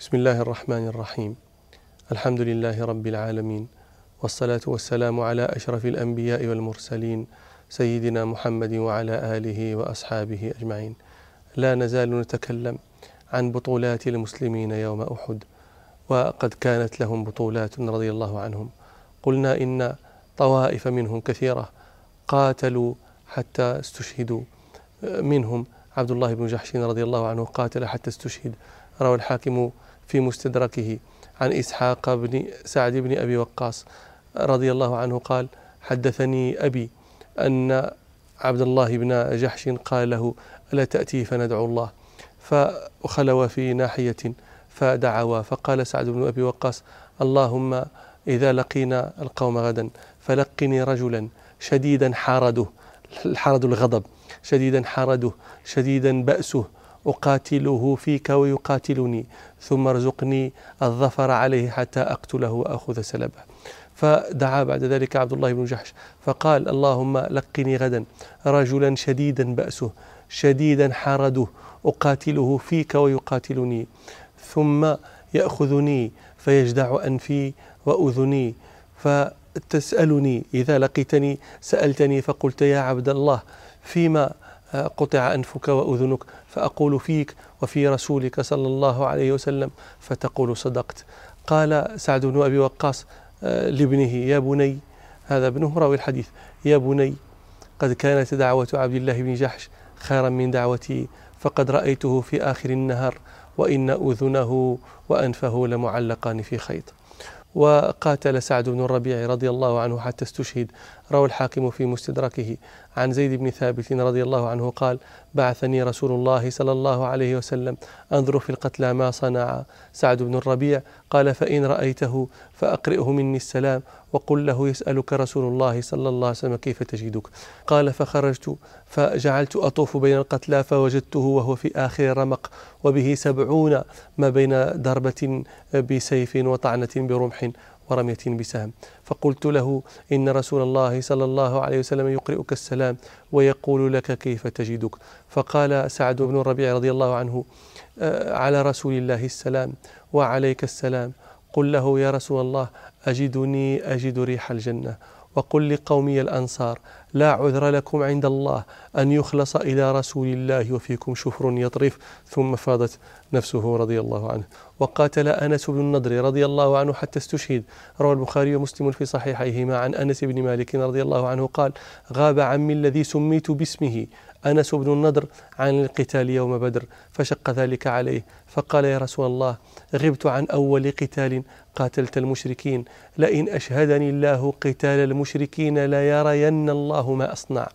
بسم الله الرحمن الرحيم الحمد لله رب العالمين والصلاة والسلام على أشرف الأنبياء والمرسلين سيدنا محمد وعلى آله وأصحابه أجمعين لا نزال نتكلم عن بطولات المسلمين يوم أحد وقد كانت لهم بطولات رضي الله عنهم قلنا إن طوائف منهم كثيرة قاتلوا حتى استشهدوا منهم عبد الله بن جحش رضي الله عنه قاتل حتى استشهد روى الحاكم في مستدركه عن إسحاق بن سعد بن أبي وقاص رضي الله عنه قال حدثني أبي أن عبد الله بن جحش قال له ألا تأتي فندعو الله؟ فخلوا في ناحية فدعوا فقال سعد بن أبي وقاص اللهم إذا لقينا القوم غدا فلقني رجلا شديدا حارده الحرد الغضب شديدا حرده شديدا بأسه أقاتله فيك ويقاتلني ثم ارزقني الظفر عليه حتى أقتله وأخذ سلبه. فدعا بعد ذلك عبد الله بن جحش فقال اللهم لقني غدا رجلا شديدا بأسه شديدا حرده أقاتله فيك ويقاتلني ثم يأخذني فيجدع أنفي وأذني فتسألني إذا لقيتني سألتني فقلت يا عبد الله فيما قطع أنفك وأذنك فأقول فيك وفي رسولك صلى الله عليه وسلم فتقول صدقت. قال سعد بن أبي وقاص آه، لابنه يا بني. هذا ابنه راوي الحديث. يا بني قد كانت دعوة عبد الله بن جحش خيرا من دعوتي فقد رأيته في آخر النهار وإن أذنه وأنفه لمعلقان في خيط. وقاتل سعد بن الربيع رضي الله عنه حتى استشهد. روى الحاكم في مستدركه عن زيد بن ثابت رضي الله عنه قال بعثني رسول الله صلى الله عليه وسلم أنظر في القتلى ما صنع سعد بن الربيع قال فإن رأيته فأقرئه مني السلام وقل له يسألك رسول الله صلى الله عليه وسلم كيف تجدك قال فخرجت فجعلت أطوف بين القتلى فوجدته وهو في آخر الرمق وبه سبعون ما بين ضربة بسيف وطعنة برمح ورمية بسهم. فقلت له إن رسول الله صلى الله عليه وسلم يقرئك السلام ويقول لك كيف تجدك. فقال سعد بن الربيع رضي الله عنه آه، على رسول الله السلام وعليك السلام. قل له يا رسول الله أجدني أجد ريح الجنة. وقل لقومي الأنصار لا عذر لكم عند الله أن يخلص إلى رسول الله وفيكم شفر يطرف. ثم فاضت. نفسه رضي الله عنه. وقاتل أنس بن النضر رضي الله عنه حتى استشهد. روى البخاري ومسلم في صحيحيهما عن أنس بن مالك رضي الله عنه قال غاب عمي الذي سميت باسمه أنس بن النضر عن القتال يوم بدر فشق ذلك عليه فقال يا رسول الله غبت عن أول قتال قاتلت المشركين لئن أشهدني الله قتال المشركين ليرين الله ما أصنع.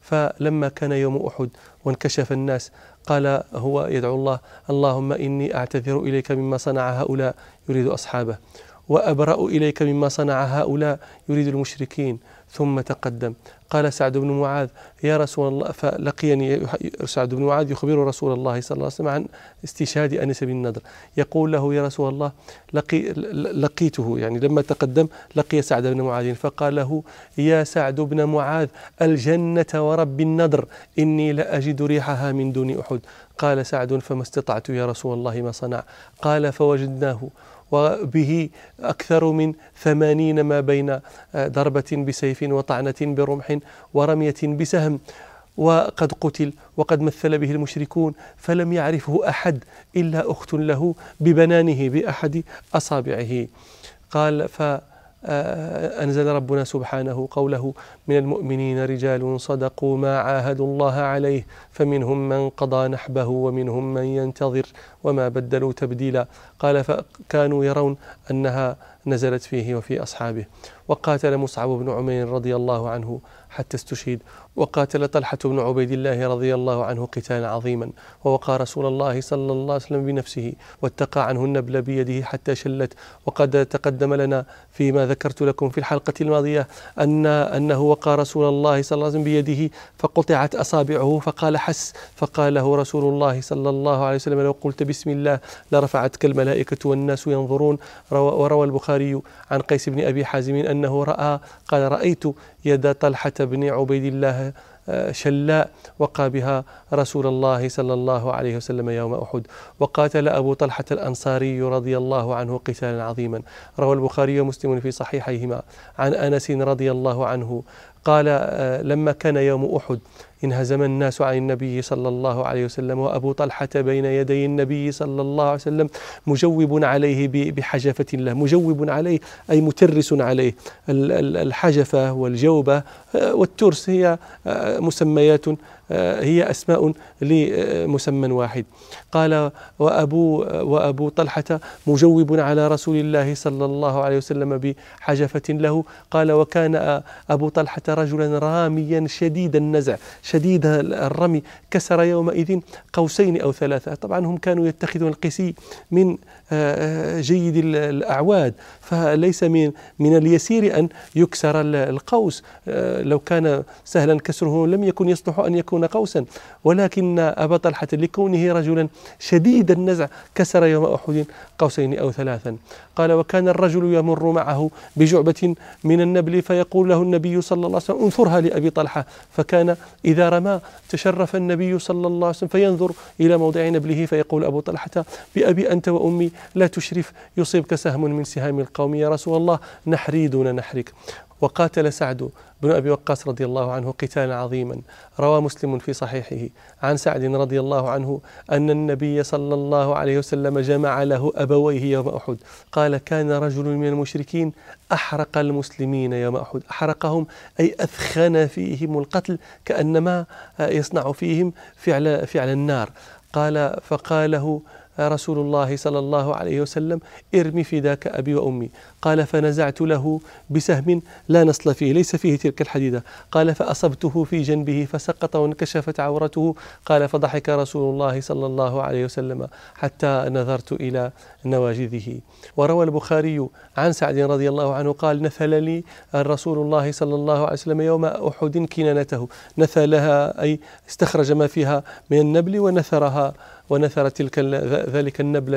فلما كان يوم أحد وانكشف الناس قال هو يدعو الله اللهم إني أعتذر إليك مما صنع هؤلاء يريد أصحابه. وأبرأ إليك مما صنع هؤلاء يريد المشركين. ثم تقدم. قال سعد بن معاذ يا رسول الله فلقيني سعد بن معاذ يخبر رسول الله صلى الله عليه وسلم عن استشهاد أنس بن النضر. يقول له يا رسول الله لقي لقيته. يعني لما تقدم لقي سعد بن معاذ فقال له يا سعد بن معاذ الجنة ورب النضر إني لأجد ريحها من دون أحد. قال سعد فما استطعت يا رسول الله ما صنع. قال فوجدناه. وبه أكثر من ثمانين ما بين آه، ضربة بسيف وطعنة برمح ورمية بسهم. وقد قتل وقد مثل به المشركون فلم يعرفه أحد إلا أخت له ببنانه بأحد أصابعه. قال ف أنزل ربنا سبحانه قوله من المؤمنين رجال صدقوا ما عاهدوا الله عليه فمنهم من قضى نحبه ومنهم من ينتظر وما بدلوا تبديلا. قال فكانوا يرون أنها نزلت فيه وفي أصحابه. وقاتل مصعب بن عمير رضي الله عنه حتى استشهد. وقاتل طلحة بن عبيد الله رضي الله عنه قتالا عظيما. ووقى رسول الله صلى الله عليه وسلم بنفسه واتقى عنه النبل بيده حتى شلت. وقد تقدم لنا فيما ذكرت لكم في الحلقة الماضية أن أنه وقى رسول الله صلى الله عليه وسلم بيده فقطعت أصابعه فقال حس. فقال له رسول الله صلى الله عليه وسلم لو قلت بسم الله لرفعتك الملائكة والناس ينظرون. وروى البخاري عن قيس بن أبي حازم أنه رأى قال رأيت يد طلحة بن عبيد الله شلاء وقى بها رسول الله صلى الله عليه وسلم يوم أحد. وقاتل أبو طلحة الأنصاري رضي الله عنه قتالا عظيما. روى البخاري ومسلم في صحيحيهما. عن أنس رضي الله عنه قال آه، لما كان يوم أحد انهزم الناس عن النبي صلى الله عليه وسلم وأبو طلحة بين يدي النبي صلى الله عليه وسلم مجوب عليه بحجفة الله مجوب عليه أي مترس عليه. الحجفة والجوبة آه، والترس هي آه، مسميات هي أسماء لمسمى واحد. قال وأبو, وأبو طلحة مجوب على رسول الله صلى الله عليه وسلم بحجفة له. قال وكان أبو طلحة رجلا راميا شديد النزع شديد الرمي كسر يومئذ قوسين أو ثلاثة. طبعا هم كانوا يتخذون القسي من آه، جيد الأعواد. فليس من من اليسير أن يكسر القوس. آه، لو كان سهلا كسره لم يكن يصلح أن يكون قوسا. ولكن أبا طلحة لكونه رجلا شديد النزع كسر يوم أحد قوسين أو ثلاثا. قال وكان الرجل يمر معه بجعبة من النبل فيقول له النبي صلى الله عليه وسلم انثرها لأبي طلحة. فكان إذا رمى تشرف النبي صلى الله عليه وسلم فينظر إلى موضع نبله فيقول أبو طلحة بأبي أنت وأمي لا تشرف يصيبك سهم من سهام القوم يا رسول الله نحري دون نحرك. وقاتل سعد بن أبي وقاص رضي الله عنه قتالا عظيما. روى مسلم في صحيحه عن سعد رضي الله عنه أن النبي صلى الله عليه وسلم جمع له أبويه يوم أحد. قال كان رجل من المشركين أحرق المسلمين يوم أحد. أحرقهم أي أثخن فيهم القتل كأنما يصنع فيهم فعل فعل النار. قال فقاله رسول الله صلى الله عليه وسلم ارمي فداك أبي وأمي. قال فنزعت له بسهم لا نصل فيه ليس فيه تلك الحديدة. قال فأصبته في جنبه فسقط وانكشفت عورته. قال فضحك رسول الله صلى الله عليه وسلم حتى نظرت إلى نواجذه. وروى البخاري عن سعد رضي الله عنه قال نثل لي رسول الله صلى الله عليه وسلم يوم أحد كنانته. نثلها أي استخرج ما فيها من النبل ونثرها ونثر تلك ذلك النبل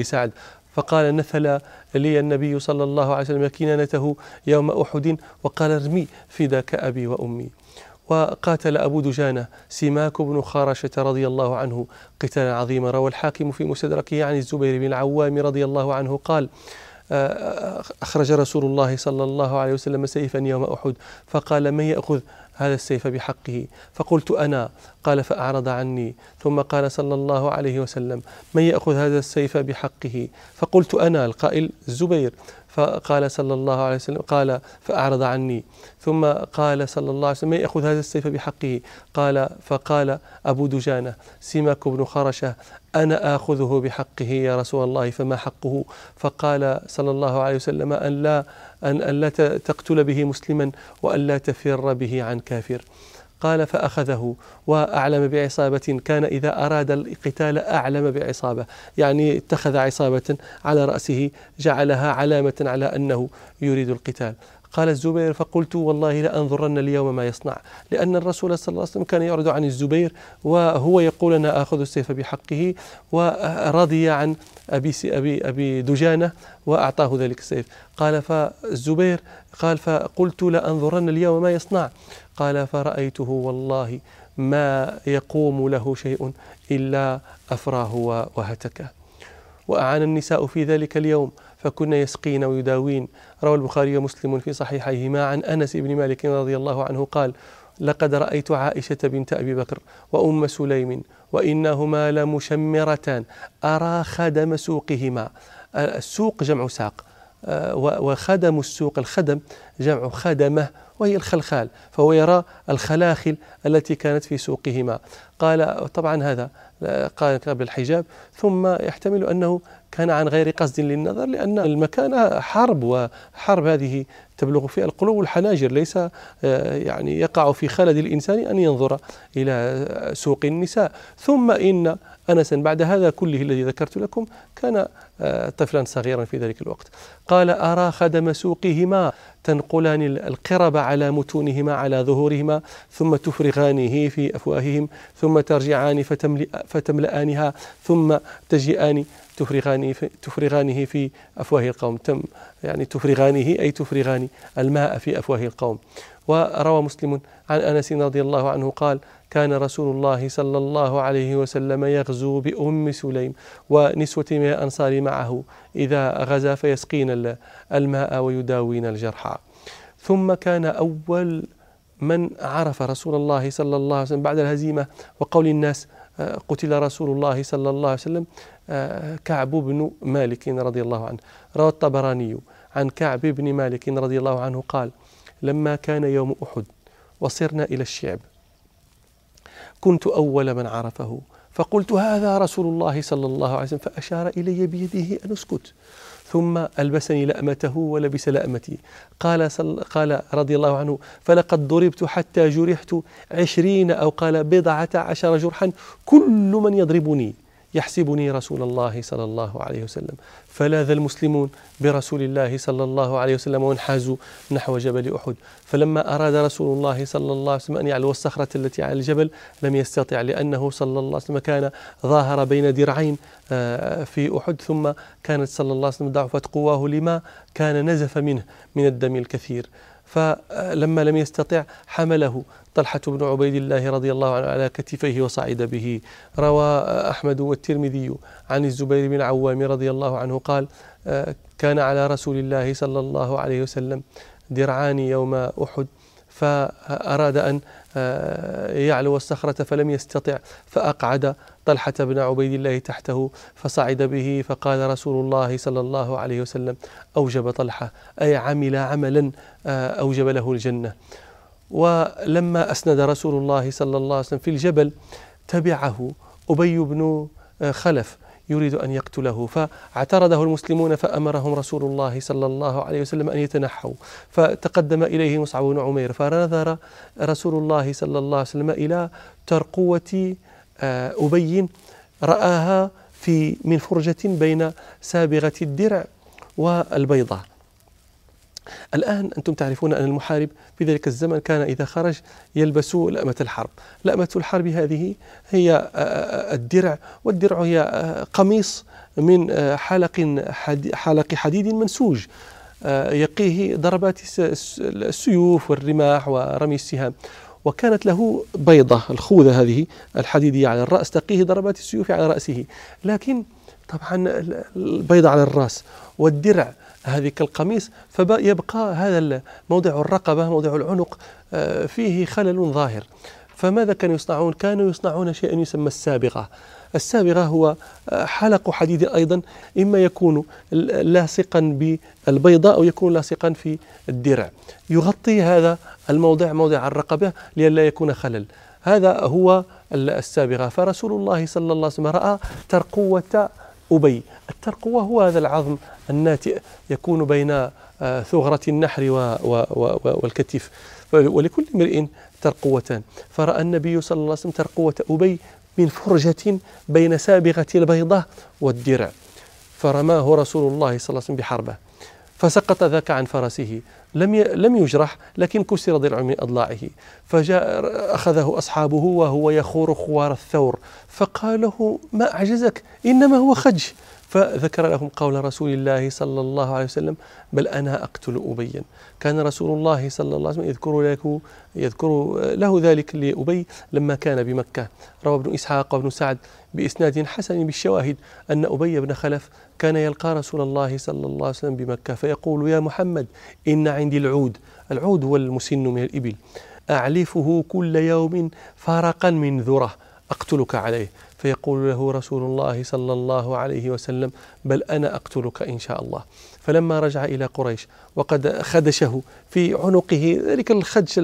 لسعد. فقال نثل لي النبي صلى الله عليه وسلم كنانته يوم أحد وقال ارمي فداك أبي وأمي. وقاتل أبو دجانة سماك بن خارشة رضي الله عنه. قتالا عظيما روى الحاكم في مستدركه عن الزبير بن العوام رضي الله عنه. قال أخرج رسول الله صلى الله عليه وسلم سيفا يوم أحد. فقال من يأخذ هذا السيف بحقه. فقلت أنا. قال فأعرض عني. ثم قال صلى الله عليه وسلم من يأخذ هذا السيف بحقه؟ فقلت أنا. القائل الزبير فقال صلى الله عليه وسلم قال فأعرض عني. ثم قال صلى الله عليه وسلم من يأخذ هذا السيف بحقه؟ قال فقال أبو دجانة سماك بن خرشة أنا آخذه بحقه يا رسول الله فما حقه؟ فقال صلى الله عليه وسلم أن لا أن لا تقتل به مسلما وأن لا تفر به عن كافر. قال فأخذه وأعلم بعصابة كان إذا أراد القتال أعلم بعصابة. يعني اتخذ عصابة على رأسه جعلها علامة على أنه يريد القتال. قال الزبير فقلت والله لأنظرن اليوم ما يصنع لأن الرسول صلى الله عليه وسلم كان يعرض عن الزبير وهو يقول أنا آخذ السيف بحقه ورضي عن أبي, أبي, أبي دجانة وأعطاه ذلك السيف. قال فالزبير قال فقلت لأنظرن اليوم ما يصنع. قال فرأيته والله ما يقوم له شيء إلا أفراه وهتكه وأعان النساء في ذلك اليوم فكن يسقين ويداوين. روى البخاري ومسلم في صحيحيهما عن أنس بن مالك رضي الله عنه قال لقد رأيت عائشة بنت أبي بكر وأم سليم وإنهما لمشمرتان. أرى خدم سوقهما. السوق جمع ساق آه، وخدم السوق الخدم جمع خدمة وهي الخلخال فهو يرى الخلاخل التي كانت في سوقهما. قال طبعا هذا قال قبل الحجاب ثم يحتمل أنه كان عن غير قصد للنظر لأن المكان حرب وحرب هذه تبلغ في القلوب والحناجر. ليس آه، يعني يقع في خلد الإنسان أن ينظر إلى سوق النساء. ثم إن أنسا بعد هذا كله الذي ذكرت لكم كان آه، طفلا صغيرا في ذلك الوقت. قال أرى خدم سوقهما تنقلان القرب على متونهما على ظهورهما ثم تفرغانه في أفواههم ثم ترجعان فتملأانها ثم تجيئان تفرغانه في, تفرغانه في أفواه القوم. تم يعني تفرغانه أي تفرغان الماء في أفواه القوم. وروى مسلم عن أنس رضي الله عنه قال كان رسول الله صلى الله عليه وسلم يغزو بأم سليم ونسوة من الأنصار معه إذا غزا فيسقين الماء ويداوين الجرحى. ثم كان أول من عرف رسول الله صلى الله عليه وسلم بعد الهزيمة وقول الناس قتل رسول الله صلى الله عليه وسلم آه، كعب بن مالك رضي الله عنه. روى الطبراني عن كعب بن مالك رضي الله عنه قال لما كان يوم أحد وصرنا إلى الشعب كنت أول من عرفه فقلت هذا رسول الله صلى الله عليه وسلم فأشار إلي بيده أن أسكت. ثم ألبسني لأمته ولبس لأمتي. قال, صل قال رضي الله عنه فلقد ضربت حتى جرحت عشرين أو قال بضعة عشر جرحا كل من يضربني. يحسبني رسول الله صلى الله عليه وسلم. فلاذ المسلمون برسول الله صلى الله عليه وسلم وانحازوا نحو جبل أحد. فلما أراد رسول الله صلى الله عليه وسلم أن يعلو الصخرة التي على الجبل لم يستطع لأنه صلى الله عليه وسلم كان ظاهر بين درعين آه، في أحد. ثم كانت صلى الله عليه وسلم ضعفت قواه لما كان نزف منه من الدم الكثير. فلما لم يستطع حمله طلحة بن عبيد الله رضي الله عنه على كتفيه وصعد به. روى أحمد والترمذي عن الزبير بن العوام رضي الله عنه قال آه، كان على رسول الله صلى الله عليه وسلم درعان يوم أحد فأراد أن آه، يعلو الصخرة فلم يستطع فأقعد طلحة بن عبيد الله تحته فصعد به فقال رسول الله صلى الله عليه وسلم أوجب طلحة أي عمل عملا آه، أوجب له الجنة. ولما أسند رسول الله صلى الله عليه وسلم في الجبل تبعه أبي بن آه، خلف يريد أن يقتله. فاعترضه المسلمون فأمرهم رسول الله صلى الله عليه وسلم أن يتنحوا. فتقدم إليه مصعب بن عمير فنظر رسول الله صلى الله عليه وسلم إلى ترقوة آه، أبي رآها في من فرجة بين سابغة الدرع والبيضة الآن أنتم تعرفون أن المحارب في ذلك الزمن كان إذا خرج يلبس لأمة الحرب. لأمة الحرب هذه هي آه، آه، الدرع والدرع هي قميص من حلق حلق حديد منسوج. يقيه ضربات السيوف والرماح ورمي السهام. وكانت له بيضة الخوذة هذه الحديدية على الرأس تقيه ضربات السيوف على رأسه. لكن طبعا البيضة على الرأس والدرع هذه كالقميص فيبقى هذا موضع الرقبة موضع العنق آه، فيه خلل ظاهر. فماذا كانوا يصنعون؟ كانوا يصنعون شيئا يسمى السابغة. السابغة هو آه، حلق حديد أيضا إما يكون لاصقا بالبيضة أو يكون لاصقا في الدرع. يغطي هذا الموضع موضع الرقبة لئلا يكون خلل. هذا هو السابغة. فرسول الله صلى الله عليه وسلم رأى ترقوة أبي. الترقوة هو هذا العظم الناتئ يكون بين آه، ثغرة النحر والكتف. ولكل امرئ ترقوتان. فرأى النبي صلى الله عليه وسلم ترقوة أبي من فرجة بين سابغة البيضة والدرع. فرماه رسول الله صلى الله عليه وسلم بحربة. فسقط ذاك عن فرسه. لم لم يجرح لكن كسر ضلع من أضلاعه. فجاء أخذه أصحابه وهو يخور خوار الثور. فقال له ما أعجزك؟ إنما هو خج. فذكر لهم قول رسول الله صلى الله عليه وسلم بل أنا أقتل أبيا. كان رسول الله صلى الله عليه وسلم يذكر له يذكر له ذلك لأبي لما كان بمكة. روى ابن إسحاق وابن سعد بإسناد حسن بالشواهد أن أبي بن خلف كان يلقى رسول الله صلى الله عليه وسلم بمكة فيقول يا محمد إن عندي العود. العود هو المسن من الإبل. أعلفه كل يوم فرقا من ذرة أقتلك عليه. فيقول له رسول الله صلى الله عليه وسلم بل أنا أقتلك إن شاء الله. فلما رجع إلى قريش وقد خدشه في عنقه ذلك الخدش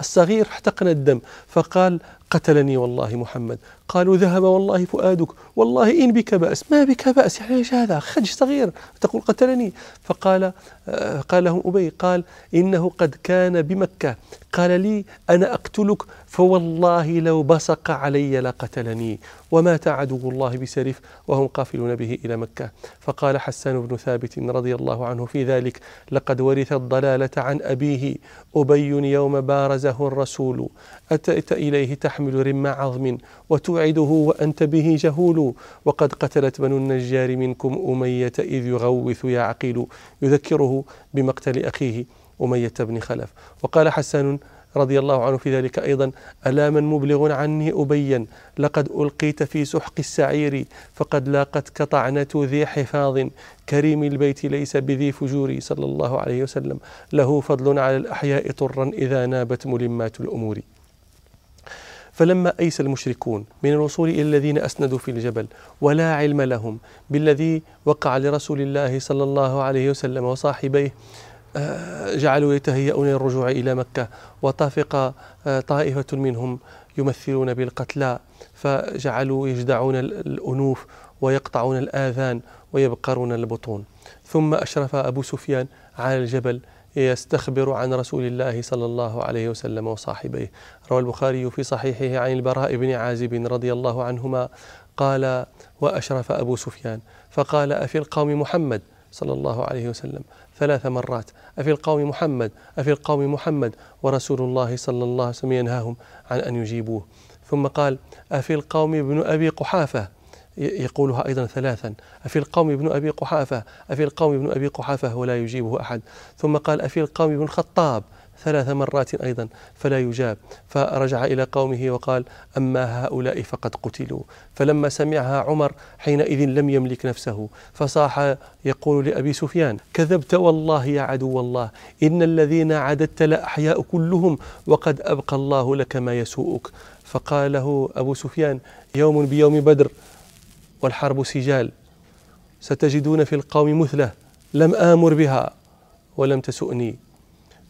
الصغير احتقن الدم فقال قتلني والله محمد. قالوا ذهب والله فؤادك. والله إن بك بأس. ما بك بأس؟ يعني إيش هذا؟ خدش صغير تقول قتلني. فقال آه، قال لهم أبي قال إنه قد كان بمكة. قال لي أنا أقتلك فوالله لو بصق علي لقتلني. ومات عدو الله بسرف وهم قافلون به إلى مكة. فقال حسان بن ثابت رضي الله عنه في ذلك لقد ورث الضلالة عن أبيه أبي يوم بارزه الرسول. أتيت إليه تحمل رم عظم وتوعده وأنت به جهول. وقد قتلت بنو النجار منكم أمية إذ يغوث يعقل يذكره بمقتل أخيه أمية بن خلف. وقال حسان رضي الله عنه في ذلك أيضا ألا من مبلغ عني أبين لقد ألقيت في سحق السعير فقد لاقتك طعنة ذي حفاظ. كريم البيت ليس بذي فجور صلى الله عليه وسلم. له فضل على الأحياء طرا إذا نابت ملمات الأمور. فلما أيس المشركون من الوصول إلى الذين أسندوا في الجبل ولا علم لهم بالذي وقع لرسول الله صلى الله عليه وسلم وصاحبيه جعلوا يتهيئون للرجوع إلى مكة وطافق آه، طائفة منهم يمثلون بالقتلى فجعلوا يجدعون الأنوف ويقطعون الآذان ويبقرون البطون. ثم أشرف أبو سفيان على الجبل يستخبر عن رسول الله صلى الله عليه وسلم وصاحبيه. روى البخاري في صحيحه عن البراء بن عازب رضي الله عنهما قال وأشرف أبو سفيان فقال أفي القوم محمد صلى الله عليه وسلم ثلاث مرات. أفي القوم محمد أفي القوم محمد ورسول الله صلى الله عليه وسلم ينهاهم عن أن يجيبوه. ثم قال أفي القوم ابن أبي قحافة يقولها أيضا ثلاثا. أفي القوم ابن أبي قحافة أفي القوم ابن أبي قحافة ولا يجيبه أحد. ثم قال أفي القوم ابن الخطاب ثلاث مرات أيضا فلا يجاب. فرجع إلى قومه وقال أما هؤلاء فقد قتلوا. فلما سمعها عمر حينئذ لم يملك نفسه فصاح يقول لأبي سفيان كذبت والله يا عدو الله إن الذين عددت لأحياء كلهم وقد أبقى الله لك ما يسوءك. فقال له أبو سفيان يوم بيوم بدر والحرب سجال ستجدون في القوم مثله لم آمر بها ولم تسؤني.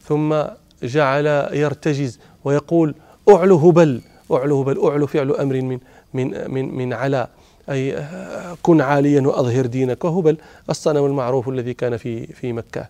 ثم جعل يرتجز ويقول أعلو هبل أعلو هبل أعلو فعل أمر من من من من علا. أي كن عاليا وأظهر دينك. وهبل الصنم المعروف الذي كان في في مكة.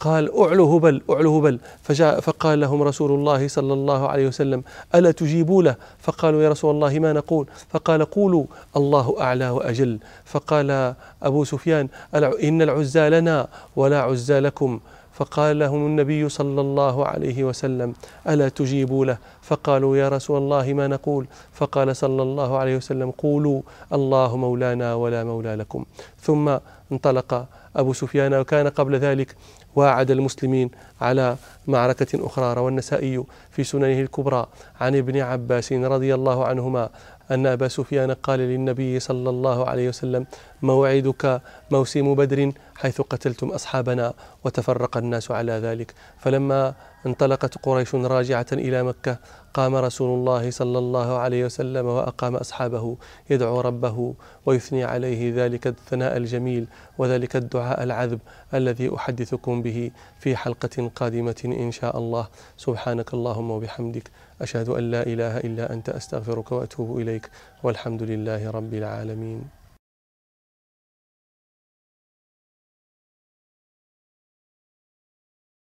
قال أعلو هبل أعلو هبل. فجاء فقال لهم رسول الله صلى الله عليه وسلم ألا تجيبوا له؟ فقالوا يا رسول الله ما نقول؟ فقال قولوا الله أعلى وأجل. فقال أبو سفيان إن العزى لنا ولا عزى لكم. فقال لهم النبي صلى الله عليه وسلم ألا تجيبوا له؟ فقالوا يا رسول الله ما نقول؟ فقال صلى الله عليه وسلم قولوا الله مولانا ولا مولى لكم. ثم انطلق أبو سفيان وكان قبل ذلك واعد المسلمين على معركة أخرى روى النسائي في سننه الكبرى عن ابن عباس رضي الله عنهما أن أبا سفيان قال للنبي صلى الله عليه وسلم موعدك موسم بدر حيث قتلتم أصحابنا وتفرق الناس على ذلك. فلما انطلقت قريش راجعة إلى مكة قام رسول الله صلى الله عليه وسلم وأقام أصحابه يدعو ربه ويثني عليه ذلك الثناء الجميل وذلك الدعاء العذب الذي أحدثكم به في حلقة قادمة إن شاء الله. سبحانك اللهم وبحمدك. أشهد أن لا إله إلا أنت أستغفرك وأتوب إليك والحمد لله رب العالمين